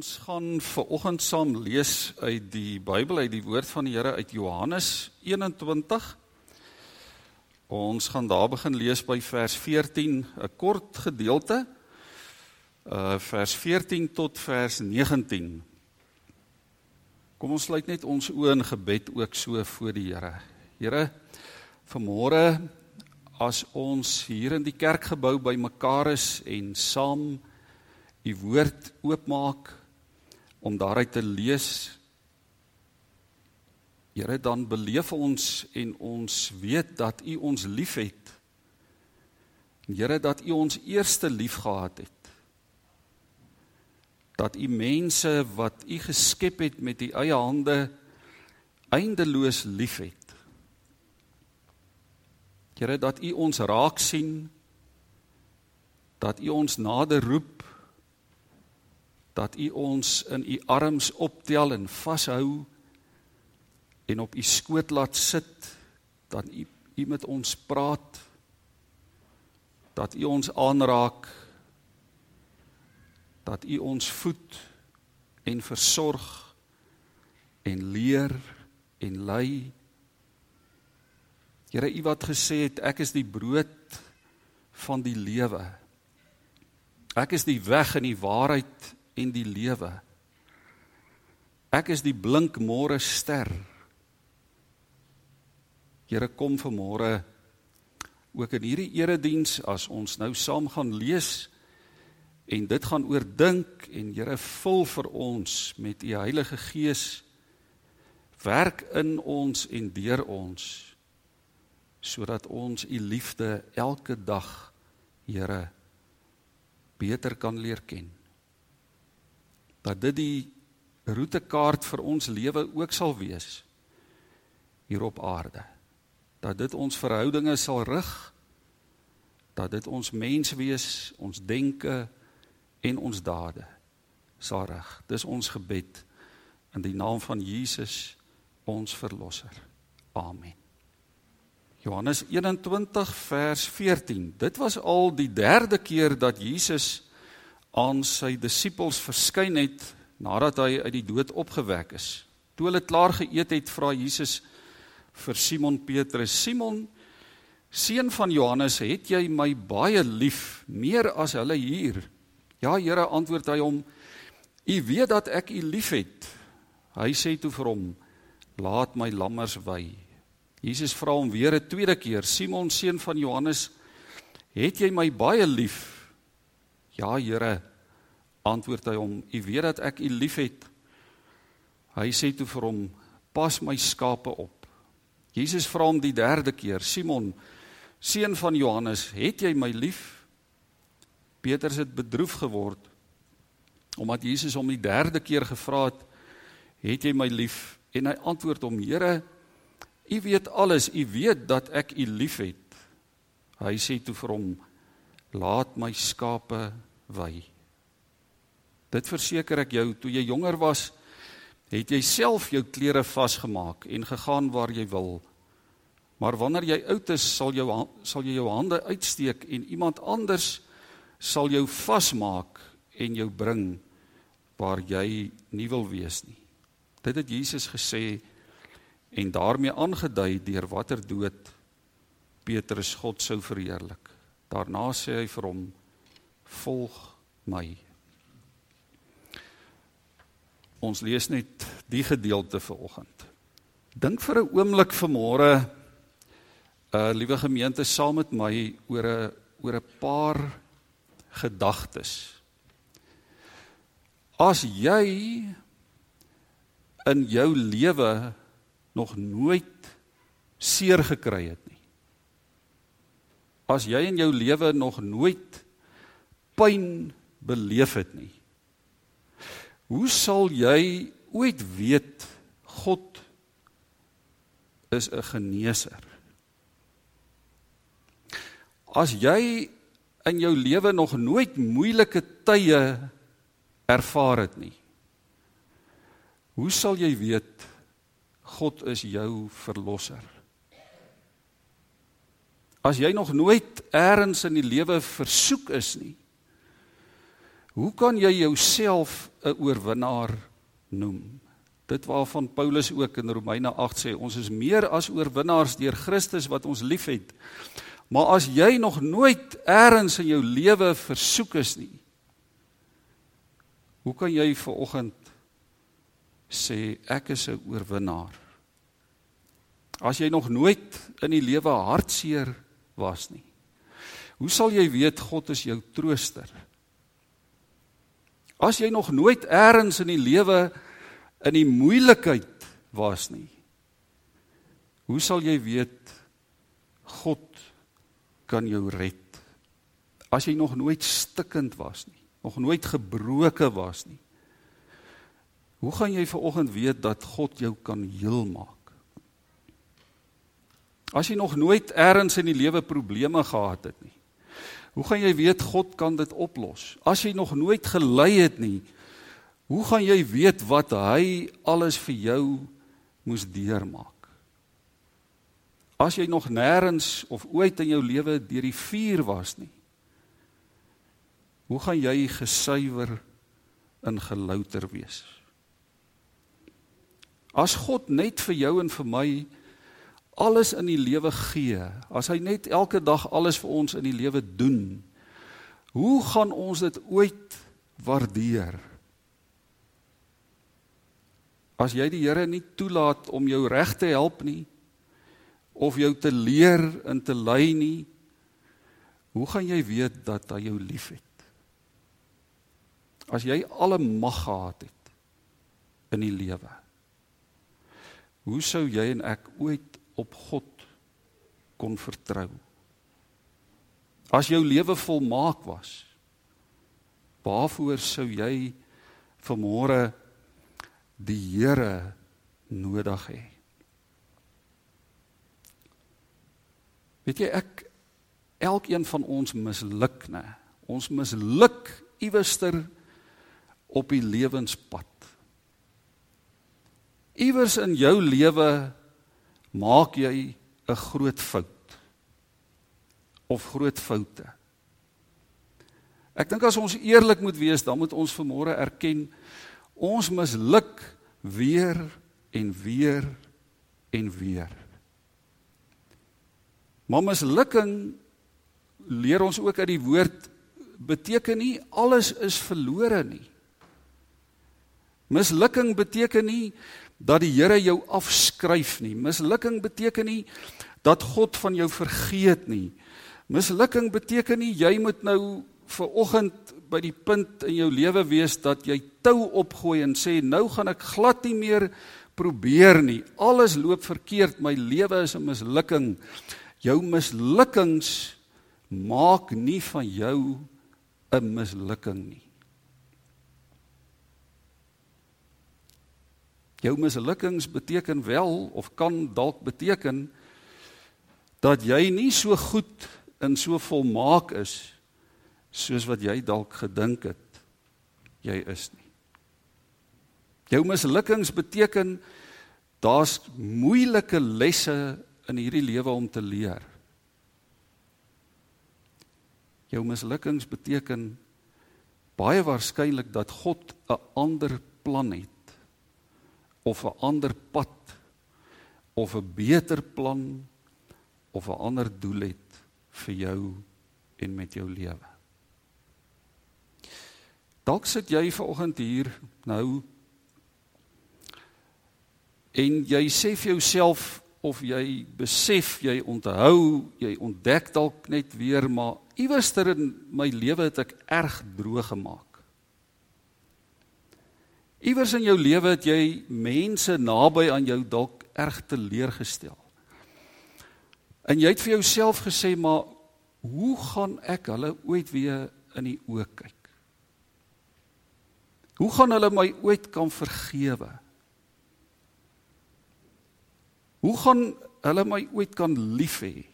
Ons gaan ver oggend saam lees uit die Bybel uit die woord van die Here uit Johannes 21. Ons gaan daar begin lees by vers 14, 'n kort gedeelte. Uh vers 14 tot vers 19. Kom ons sluit net ons oë in gebed ook so voor die Here. Here, vanmôre as ons hier in die kerkgebou bymekaar is en saam u woord oopmaak om daaruit te lees. Here dan beleef ons en ons weet dat u ons liefhet. Here dat u ons eerste lief gehad het. Dat u mense wat u geskep het met u eie hande eindeloos liefhet. Here dat u ons raak sien dat u ons nader roep dat u ons in u arms optel en vashou en op u skoot laat sit dat u u met ons praat dat u ons aanraak dat u ons voed en versorg en leer en lei. Here u wat gesê het ek is die brood van die lewe. Ek is die weg en die waarheid en die lewe. Ek is die blink môre ster. Here kom vanmôre ook in hierdie erediens as ons nou saam gaan lees en dit gaan oordink en Here vul vir ons met u Heilige Gees werk in ons en deur ons sodat ons u liefde elke dag Here beter kan leer ken dat dit die roetekaart vir ons lewe ook sal wees hier op aarde. Dat dit ons verhoudinge sal rig. Dat dit ons menswees, ons denke en ons dade sal rig. Dis ons gebed in die naam van Jesus ons verlosser. Amen. Johannes 21 vers 14. Dit was al die derde keer dat Jesus aan sy disippels verskyn het nadat hy uit die dood opgewek is. Toe hulle klaar geëet het, vra Jesus vir Simon Petrus: "Simon, seun van Johannes, het jy my baie lief, meer as hulle hier?" "Ja, Here," antwoord hy hom. "U weet dat ek u liefhet." Hy sê toe vir hom: "Laat my lammers wy." Jesus vra hom weer 'n tweede keer: "Simon, seun van Johannes, het jy my baie lief?" Ja, Here, antwoord hy hom, u weet dat ek u liefhet. Hy sê toe vir hom, pas my skape op. Jesus vra hom die derde keer, Simon, seun van Johannes, het jy my lief? Petrus het bedroef geword omdat Jesus hom die derde keer gevra het, het jy my lief? En hy antwoord hom, Here, u weet alles, u weet dat ek u liefhet. Hy sê toe vir hom, laat my skape wy. Dit verseker ek jou, toe jy jonger was, het jy self jou klere vasgemaak en gegaan waar jy wil. Maar wanneer jy oud is, sal jou sal jy jou hande uitsteek en iemand anders sal jou vasmaak en jou bring waar jy nie wil wees nie. Dit het Jesus gesê en daarmee aangedui deur watter dood Petrus God sou verheerlik. Daarna sê hy vir hom: "Volg my." Ons lees net die gedeelte vir oggend. Dink vir 'n oomblik vanmôre uh liewe gemeente saam met my oor 'n oor 'n paar gedagtes. As jy in jou lewe nog nooit seer gekry het nie. As jy in jou lewe nog nooit pyn beleef het nie. Hoe sal jy ooit weet God is 'n geneeser? As jy in jou lewe nog nooit moeilike tye ervaar het nie. Hoe sal jy weet God is jou verlosser? As jy nog nooit eers in die lewe versoek is nie. Hoe kan jy jouself 'n oorwinnaar noem? Dit waarvan Paulus ook in Romeine 8 sê, ons is meer as oorwinnaars deur Christus wat ons liefhet. Maar as jy nog nooit eers in jou lewe versoek is nie, hoe kan jy ver oggend sê ek is 'n oorwinnaar? As jy nog nooit in die lewe hartseer was nie. Hoe sal jy weet God is jou trooster? As jy nog nooit eers in die lewe in die moeilikheid was nie. Hoe sal jy weet God kan jou red? As jy nog nooit stikkend was nie, nog nooit gebroke was nie. Hoe gaan jy vanoggend weet dat God jou kan heel maak? As jy nog nooit eers in die lewe probleme gehad het nie. Hoe gaan jy weet God kan dit oplos? As jy nog nooit gelei het nie, hoe gaan jy weet wat hy alles vir jou moes deurmaak? As jy nog nêrens of ooit in jou lewe deur die vuur was nie. Hoe gaan jy gesuiwer in gelouter wees? As God net vir jou en vir my alles in die lewe gee, as hy net elke dag alles vir ons in die lewe doen, hoe gaan ons dit ooit waardeer? As jy die Here nie toelaat om jou reg te help nie of jou te leer en te lei nie, hoe gaan jy weet dat hy jou liefhet? As jy alle mag gehad het in die lewe, hoe sou jy en ek ooit op God kon vertrou. As jou lewe volmaak was, waarvoor sou jy vanmôre die Here nodig hê? Weet jy ek elkeen van ons misluk, né? Ons misluk iewester op die lewenspad. Iewers in jou lewe maak jy 'n groot fout of groot foute. Ek dink as ons eerlik moet wees, dan moet ons vanmôre erken ons misluk weer en weer en weer. Maar mislukking leer ons ook uit die woord beteken nie alles is verlore nie. Mislukking beteken nie dat die Here jou afskryf nie. Mislukking beteken nie dat God van jou vergeet nie. Mislukking beteken nie jy moet nou vir oggend by die punt in jou lewe wees dat jy tou opgooi en sê nou gaan ek glad nie meer probeer nie. Alles loop verkeerd, my lewe is 'n mislukking. Jou mislukkings maak nie van jou 'n mislukking nie. Jou mislukkings beteken wel of kan dalk beteken dat jy nie so goed en so volmaak is soos wat jy dalk gedink het jy is nie. Jou mislukkings beteken daar's moeilike lesse in hierdie lewe om te leer. Jou mislukkings beteken baie waarskynlik dat God 'n ander plan het of 'n ander pad of 'n beter plan of 'n ander doel het vir jou en met jou lewe. Dalk sit jy vanoggend hier nou en jy sê vir jouself of jy besef jy onthou jy ontdek dalk net weer maar iewers in my lewe het ek erg droog gemaak Iewers in jou lewe het jy mense naby aan jou dalk erg teleurgestel. En jy het vir jouself gesê maar hoe gaan ek hulle ooit weer in die oë kyk? Hoe gaan hulle my ooit kan vergewe? Hoe gaan hulle my ooit kan lief hê?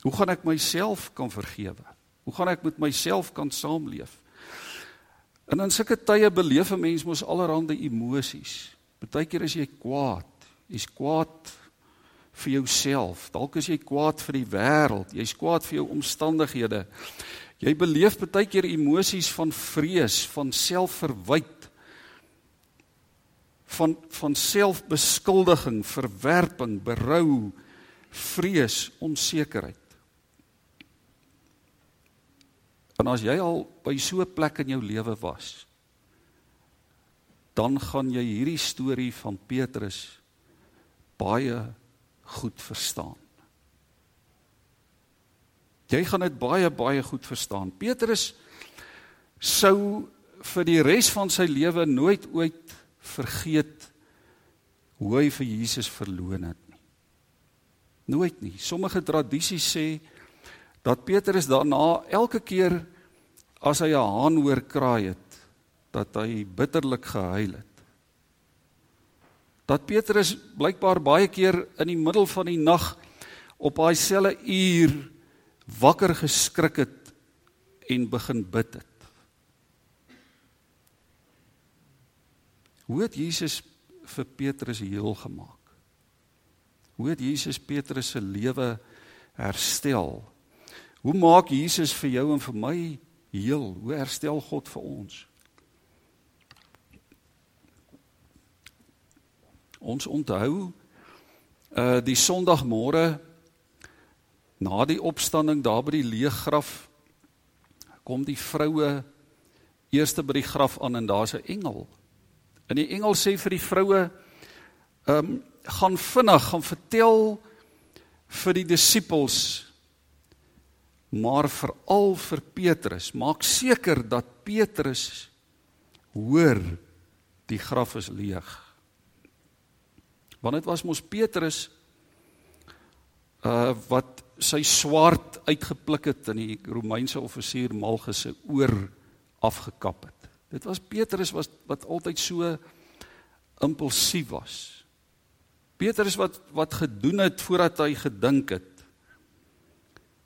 Hoe gaan ek myself kan vergewe? Hoe gaan ek met myself kan saamleef? En in sulke tye beleef 'n mens mos allerlei emosies. Partykeer is jy kwaad. Jy's kwaad vir jouself. Dalk is jy kwaad vir die wêreld. Jy's kwaad vir jou omstandighede. Jy beleef baie keer emosies van vrees, van selfverwyd, van van selfbeskuldiging, verwerping, berou, vrees, onsekerheid. En as jy al by so 'n plek in jou lewe was, dan gaan jy hierdie storie van Petrus baie goed verstaan. Jy gaan dit baie baie goed verstaan. Petrus sou vir die res van sy lewe nooit ooit vergeet hoe hy vir Jesus verloon het nie. Nooit nie. Sommige tradisies sê dat Petrus daarna elke keer as hy 'n haan hoor kraai het, dat hy bitterlik gehuil het. Dat Petrus blykbaar baie keer in die middel van die nag op daai selfe uur wakker geskrik het en begin bid het. Hoe het Jesus vir Petrus heel gemaak? Hoe het Jesus Petrus se lewe herstel? Hoe maak Jesus vir jou en vir my heel? Hoe herstel God vir ons? Ons onthou uh die Sondagmôre Na die opstanding daar by die leë graf kom die vroue eerste by die graf aan en daar's 'n engel. En die engel sê vir die vroue ehm um, gaan vinnig gaan vertel vir die disippels maar veral vir Petrus maak seker dat Petrus hoor die graf is leeg. Want dit was mos Petrus uh wat sy swaard uitgepluk het en die Romeinse offisier Malchus se oor afgekap het. Dit was Petrus was wat altyd so impulsief was. Petrus wat wat gedoen het voordat hy gedink het.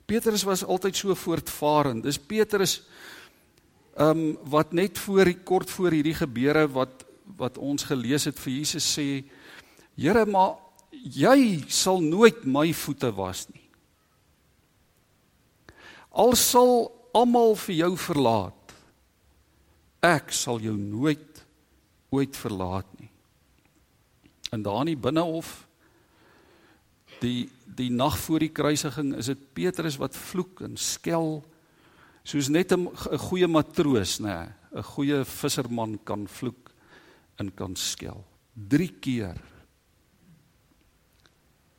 Petrus was altyd so voortvarend. Dis Petrus ehm um, wat net voor kort voor hierdie gebeure wat wat ons gelees het vir Jesus sê Here maar jy sal nooit my voete was nie. Al sal almal vir jou verlaat, ek sal jou nooit ooit verlaat nie. En daar in die binnehof die die nag voor die kruisiging is dit Petrus wat vloek en skel soos net 'n goeie matroos nê, 'n goeie visserman kan vloek en kan skel. 3 keer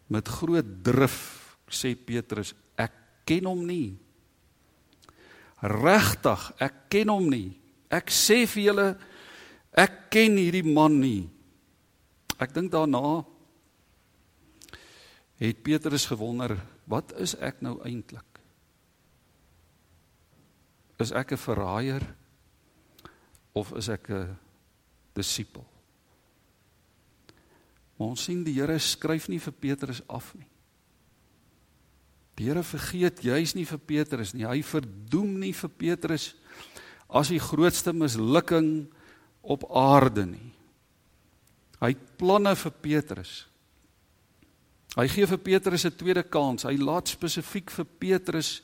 met groot drif sê Petrus ek ken hom nie Regtig, ek ken hom nie. Ek sê vir julle ek ken hierdie man nie. Ek dink daarna het Petrus gewonder, wat is ek nou eintlik? Is ek 'n verraaier of is ek 'n disipel? Maar ons sien die Here skryf nie vir Petrus af nie. Die Here vergeet juis nie vir Petrus nie. Hy verdoem nie vir Petrus as die grootste mislukking op aarde nie. Hy planne vir Petrus. Hy gee vir Petrus 'n tweede kans. Hy laat spesifiek vir Petrus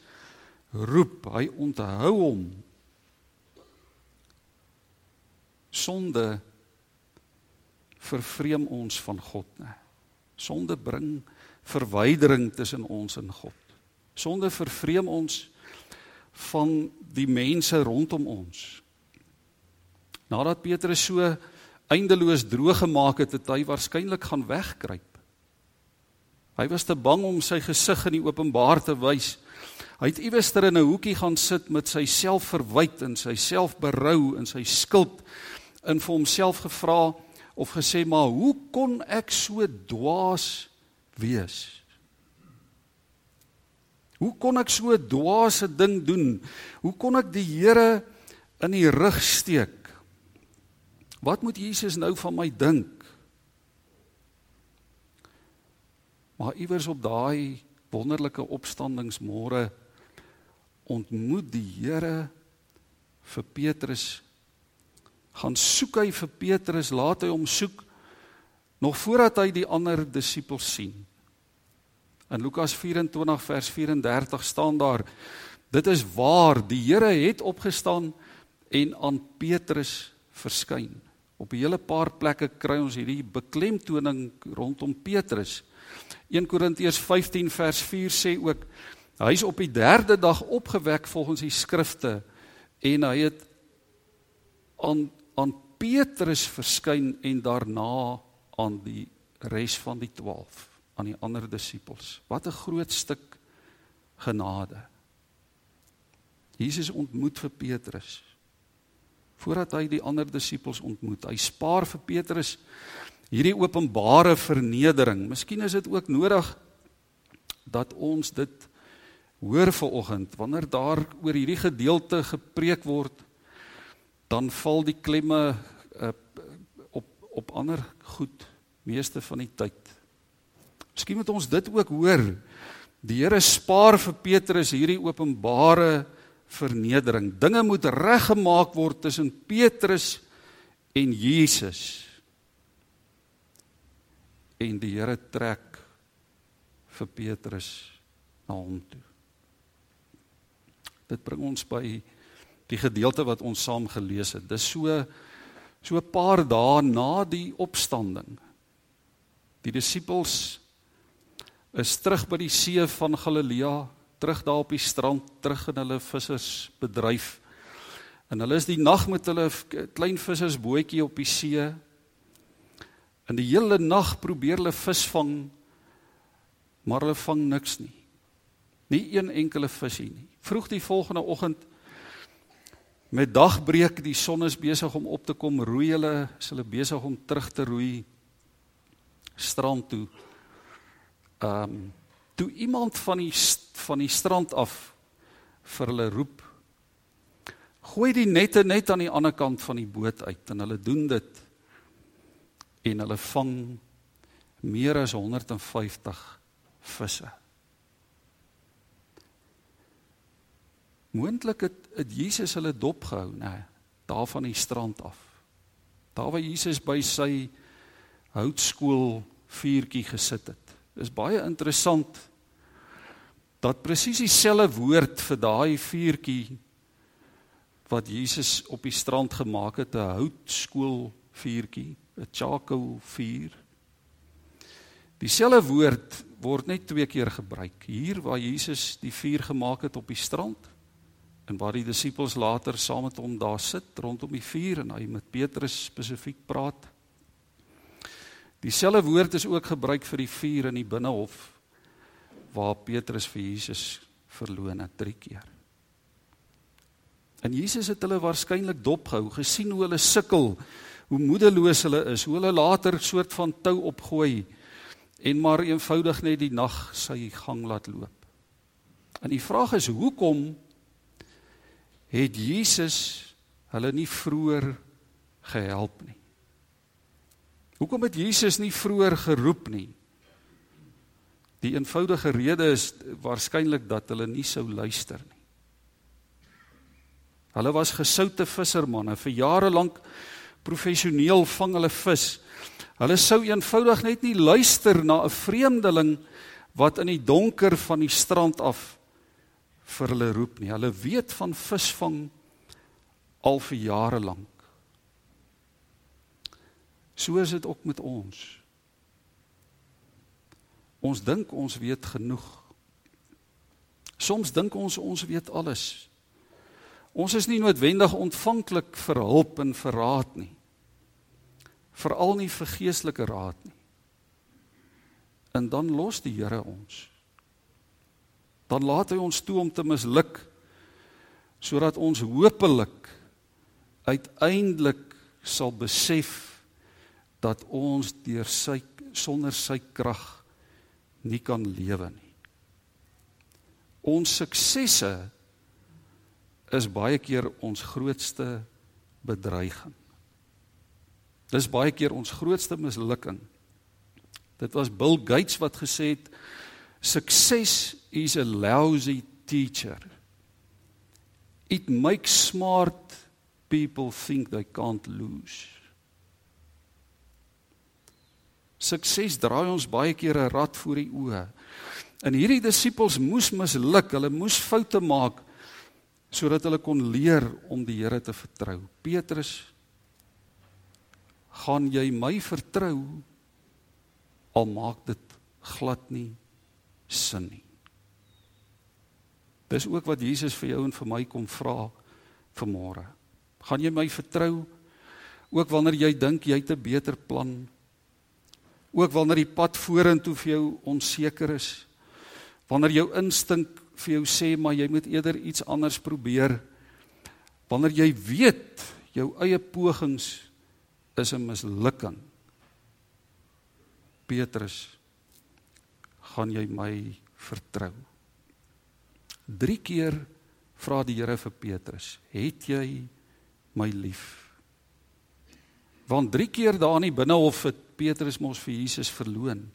roep. Hy onthou hom. Sonde vervreem ons van God, né? Sonde bring verwydering tussen ons en God. Sonde vervreem ons van die mense rondom ons. Nadat Petrus so eindeloos droog gemaak het, het hy waarskynlik gaan wegkruip. Hy was te bang om sy gesig in die openbaar te wys. Hy het iewester in 'n hoekie gaan sit met sy selfverwyd en sy selfberou en sy skuld in vir homself gevra of gesê maar hoe kon ek so dwaas wees? Hoe kon ek so dwaase ding doen? Hoe kon ek die Here in die rug steek? Wat moet Jesus nou van my dink? Maar iewers op daai wonderlike opstandingsmôre ontmoet die Here vir Petrus gaan soek hy vir Petrus, laat hy hom soek nog voordat hy die ander disippels sien. In Lukas 24 vers 34 staan daar Dit is waar die Here het opgestaan en aan Petrus verskyn. Op 'n hele paar plekke kry ons hierdie beklemtoning rondom Petrus. 1 Korintiërs 15 vers 4 sê ook hy is op die 3de dag opgewek volgens die skrifte en hy het aan aan Petrus verskyn en daarna aan die res van die 12 aan die ander disippels. Wat 'n groot stuk genade. Jesus ontmoet vir Petrus voordat hy die ander disippels ontmoet. Hy spaar vir Petrus hierdie openbare vernedering. Miskien is dit ook nodig dat ons dit hoor vanoggend wanneer daar oor hierdie gedeelte gepreek word dan val die klemme uh, op op ander goed meeste van die tyd. Miskien moet ons dit ook hoor. Die Here spaar vir Petrus hierdie openbare vernedering. Dinge moet reggemaak word tussen Petrus en Jesus. En die Here trek vir Petrus na hom toe. Dit bring ons by die gedeelte wat ons saam gelees het. Dis so so 'n paar dae na die opstanding. Die disippels is terug by die see van Galilea terug daar op die strand, terug in hulle vissersbedryf. En hulle is die nag met hulle klein vissersbootjie op die see. En die hele nag probeer hulle vis vang, maar hulle vang niks nie. Nie een enkele visie nie. Vroeg die volgende oggend met dagbreek, die son is besig om op te kom, roei hulle, is hulle besig om terug te roei strand toe. Ehm um, toe iemand van die van die strand af vir hulle roep gooi die nette net aan die ander kant van die boot uit en hulle doen dit en hulle vang meer as 150 visse. Moontlik het, het Jesus hulle dop gehou nê daar van die strand af. Daar waar Jesus by sy houtskool vuurtjie gesit het. Is baie interessant dat presies dieselfde woord vir daai vuurtjie wat Jesus op die strand gemaak het, 'n houtskool vuurtjie, 'n charcoal vuur. Dieselfde woord word net twee keer gebruik. Hier waar Jesus die vuur gemaak het op die strand en waar die disippels later saam met hom daar sit rondom die vuur en hy met Petrus spesifiek praat. Dieselfde woord is ook gebruik vir die vuur in die binnehof waar Petrus vir Jesus verloon het 3 keer. En Jesus het hulle waarskynlik dopgehou, gesien hoe hulle sukkel, hoe moedeloos hulle is, hoe hulle later soort van tou opgooi en maar eenvoudig net die nag sy gang laat loop. En die vraag is hoekom het Jesus hulle nie vroeër gehelp nie? Hoekom het Jesus nie vroeër geroep nie? Die eenvoudige rede is waarskynlik dat hulle nie sou luister nie. Hulle was gesoute vissermanne, vir jare lank professioneel vang hulle vis. Hulle sou eenvoudig net nie luister na 'n vreemdeling wat in die donker van die strand af vir hulle roep nie. Hulle weet van visvang al vir jare lank. So is dit ook met ons. Ons dink ons weet genoeg. Soms dink ons ons weet alles. Ons is nie noodwendig ontvanklik vir hulp en vir raad nie. Veral nie vir geestelike raad nie. En dan los die Here ons. Dan laat hy ons toe om te misluk sodat ons hopelik uiteindelik sal besef dat ons deur sy sonder sy krag nie kan lewe nie. Ons suksesse is baie keer ons grootste bedreiging. Dis baie keer ons grootste mislukking. Dit was Bill Gates wat gesê het success is a lousy teacher. It makes smart people think they can't lose. Sukses draai ons baie keer 'n rad voor die oë. En hierdie disippels moes misluk, hulle moes foute maak sodat hulle kon leer om die Here te vertrou. Petrus, gaan jy my vertrou al maak dit glad nie sin nie. Dis ook wat Jesus vir jou en vir my kom vra vanmôre. Gaan jy my vertrou ook wanneer jy dink jy het 'n beter plan? Ook wanneer die pad vorentoe vir jou onseker is? Wanneer jou instink vir jou sê maar jy moet eerder iets anders probeer? Wanneer jy weet jou eie pogings is 'n mislukking? Petrus, gaan jy my vertrou? 3 keer vra die Here vir Petrus, "Het jy my lief?" Want 3 keer daar in die binnehof het Petrus mos vir Jesus verloon.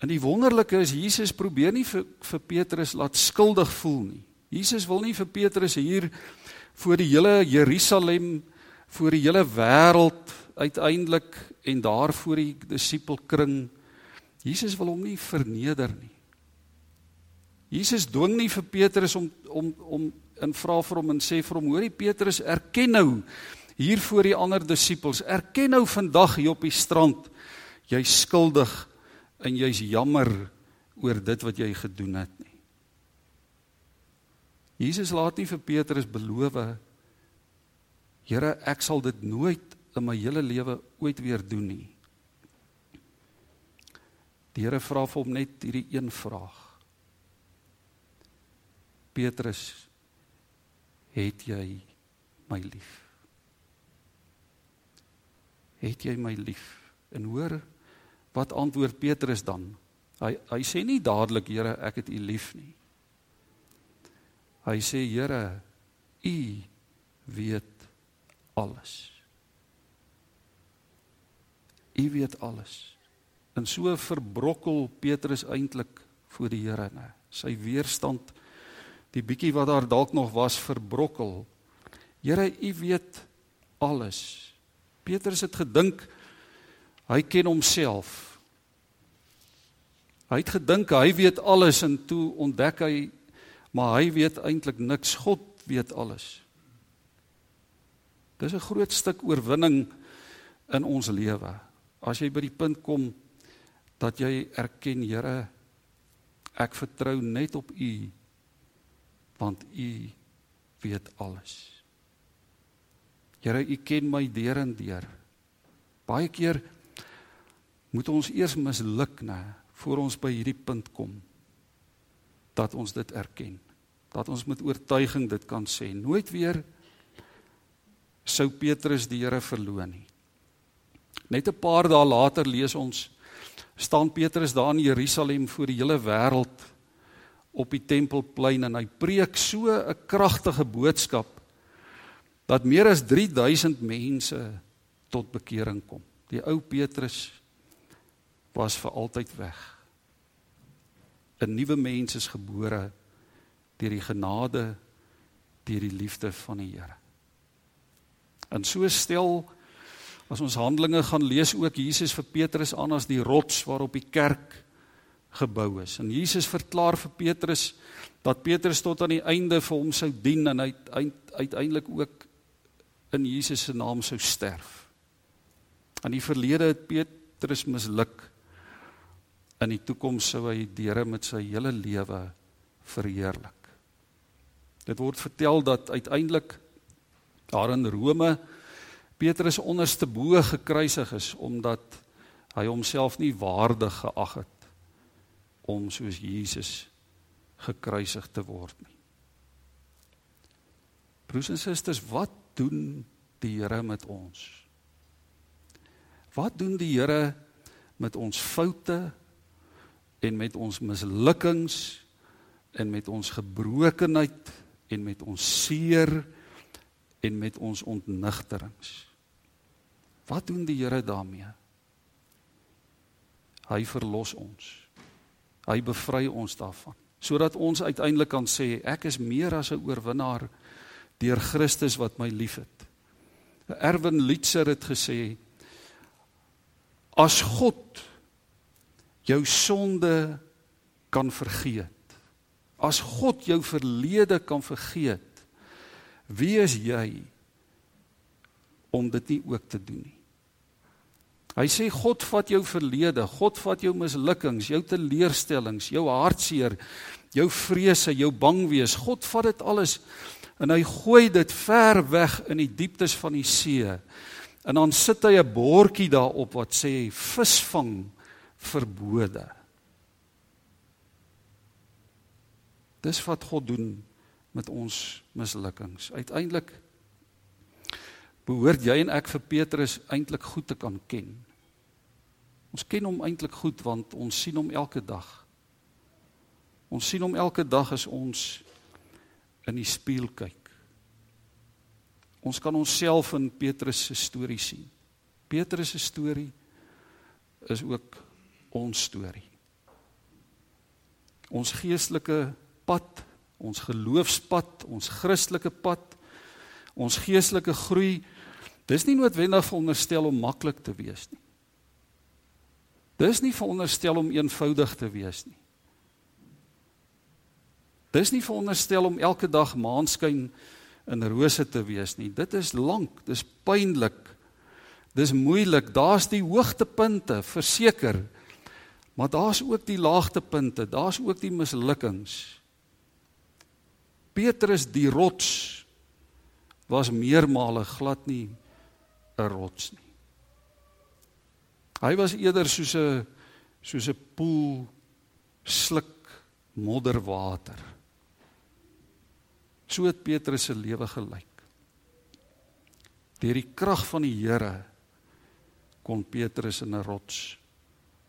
En die wonderlike is Jesus probeer nie vir vir Petrus laat skuldig voel nie. Jesus wil nie vir Petrus hier voor die hele Jerusalem, voor die hele wêreld uiteindelik en daar voor die disipelkring Jesus wil hom nie verneder nie. Jesus dwing nie vir Petrus om om om in vra vir hom en sê vir hom hoorie Petrus erken nou hier voor die ander disippels erken nou vandag hier op die strand jy skuldig en jy's jammer oor dit wat jy gedoen het nie. Jesus laat nie vir Petrus beloof Here ek sal dit nooit in my hele lewe ooit weer doen nie. Die Here vra vir hom net hierdie een vraag. Petrus, het jy my lief? Het jy my lief? En hoor wat antwoord Petrus dan? Hy hy sê nie dadelik Here, ek het U lief nie. Hy sê Here, U weet alles. U weet alles. En so verbrokkel Petrus eintlik voor die Here, né? Sy weerstand die bietjie wat daar dalk nog was verbrokkel. Here, U weet alles. Petrus het gedink hy ken homself. Hy het gedink hy weet alles en toe ontdek hy maar hy weet eintlik niks. God weet alles. Dis 'n groot stuk oorwinning in ons lewe. As jy by die punt kom dat jy erken, Here, ek vertrou net op U want u weet alles. Here, u ken my deur en deur. Baie keer moet ons eers misluk nê voor ons by hierdie punt kom dat ons dit erken. Dat ons met oortuiging dit kan sê. Nooit weer sou Petrus die Here verloon nie. Net 'n paar dae later lees ons staan Petrus daar in Jerusalem voor die hele wêreld op die tempelplein en hy preek so 'n kragtige boodskap dat meer as 3000 mense tot bekering kom. Die ou Petrus was vir altyd weg. 'n Nuwe mens is gebore deur die genade deur die liefde van die Here. En so stel as ons Handelinge gaan lees ook Jesus vir Petrus aan as die rots waarop die kerk gebou is. En Jesus verklaar vir Petrus dat Petrus tot aan die einde vir hom sou dien en hy uiteindelik ook in Jesus se naam sou sterf. In die verlede het Petrus misluk. In die toekoms sou hy die Here met sy hele lewe verheerlik. Dit word vertel dat uiteindelik daar in Rome Petrus onderste bo gekruisig is omdat hy homself nie waardig geag het om soos Jesus gekruisig te word nie. Broers en susters, wat doen die Here met ons? Wat doen die Here met ons foute en met ons mislukkings en met ons gebrokenheid en met ons seer en met ons ontnigterings? Wat doen die Here daarmee? Hy verlos ons. Hy bevry ons daarvan sodat ons uiteindelik kan sê ek is meer as 'n oorwinnaar deur Christus wat my liefhet. Erwin Litzer het gesê as God jou sonde kan vergeet. As God jou verlede kan vergeet, wie is jy om dit nie ook te doen nie? Hy sê God vat jou verlede, God vat jou mislukkings, jou teleurstellings, jou hartseer, jou vrese, jou bang wees. God vat dit alles en hy gooi dit ver weg in die dieptes van die see. En dan sit hy 'n bordjie daarop wat sê visvang verbode. Dis wat God doen met ons mislukkings. Uiteindelik behoort jy en ek vir Petrus eintlik goed te kan ken. Ons ken hom eintlik goed want ons sien hom elke dag. Ons sien hom elke dag as ons in die spieël kyk. Ons kan onsself in Petrus se storie sien. Petrus se storie is ook ons storie. Ons geestelike pad, ons geloofspad, ons Christelike pad, ons geestelike groei Dis nie noodwendig veronderstel om maklik te wees nie. Dis nie veronderstel om eenvoudig te wees nie. Dis nie veronderstel om elke dag maanskyn in rose te wees nie. Dit is lank, dis pynlik. Dis moeilik. Daar's die hoogtepunte, verseker. Maar daar's ook die laagtepunte, daar's ook die mislukkings. Petrus die rots was meermale glad nie 'n rots nie. Hy was eerder soos 'n soos 'n poel sluk modderwater. So het Petrus se lewe gelyk. Deur die krag van die Here kon Petrus in 'n rots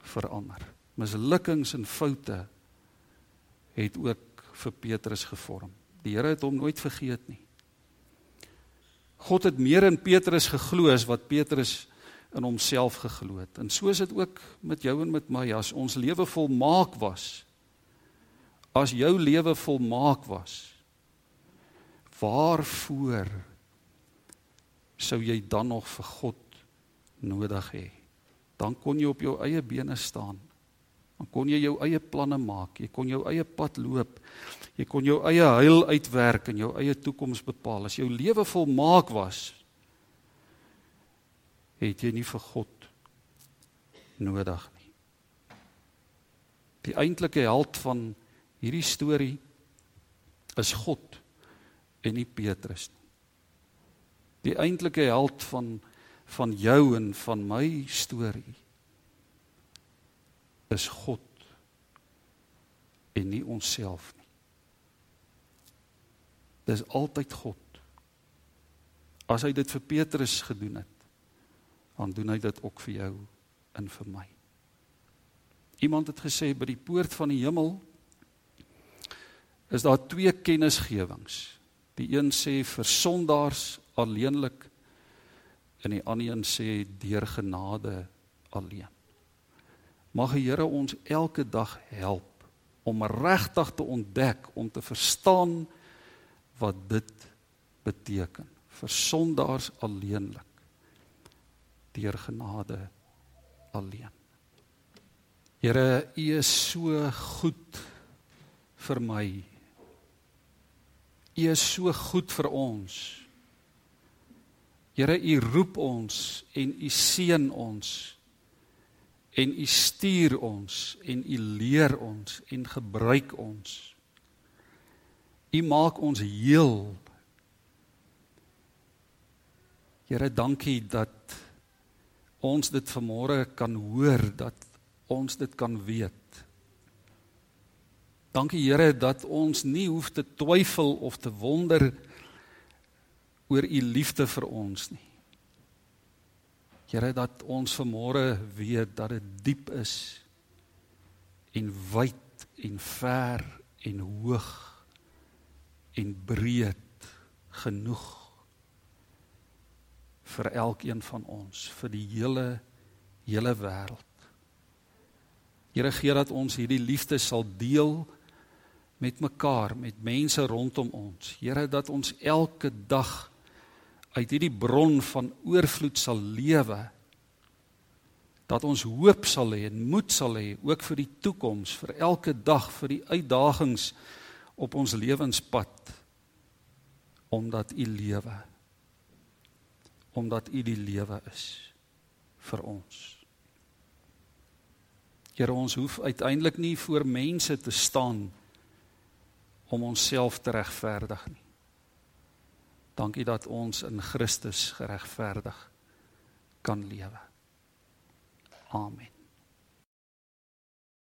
verander. Mislukkings en foute het ook vir Petrus gevorm. Die Here het hom nooit vergeet nie. God het meer in Petrus geglo as wat Petrus in homself geglo het. En so is dit ook met jou en met my as ons lewe volmaak was. As jou lewe volmaak was, waarvoor sou jy dan nog vir God nodig hê? Dan kon jy op jou eie bene staan. Dan kon jy jou eie planne maak, jy kon jou eie pad loop. Jy kon jou eie heil uitwerk en jou eie toekoms bepaal. As jou lewe volmaak was, het jy nie vir God nodig nie. Die eintlike held van hierdie storie is God en nie Petrus nie. Die eintlike held van van jou en van my storie is God en nie onsself nie. Dis altyd God. As hy dit vir Petrus gedoen het, dan doen hy dit ook vir jou en vir my. Iemand het gesê by die poort van die hemel is daar twee kennisgewings. Die een sê vir sondaars alleenlik en die ander een sê deur genade alleen. Mag die Here ons elke dag help om regtig te ontdek, om te verstaan wat dit beteken vir sondaars alleenlik deur genade alleen. Here, U is so goed vir my. U is so goed vir ons. Here, U roep ons en U seën ons en u stuur ons en u leer ons en gebruik ons. U maak ons heel. Here, dankie dat ons dit vanmôre kan hoor dat ons dit kan weet. Dankie Here dat ons nie hoef te twyfel of te wonder oor u liefde vir ons nie. Here dat ons vanmôre weet dat dit diep is en wyd en ver en hoog en breed genoeg vir elkeen van ons vir die hele hele wêreld. Here gee dat ons hierdie liefde sal deel met mekaar, met mense rondom ons. Here dat ons elke dag uit hierdie bron van oorvloed sal lewe dat ons hoop sal hê en moed sal hê ook vir die toekoms vir elke dag vir die uitdagings op ons lewenspad omdat u lewe omdat u die lewe is vir ons. Here ons hoef uiteindelik nie voor mense te staan om onsself te regverdig nie. Dankie dat ons in Christus geregverdig kan lewe. Amen.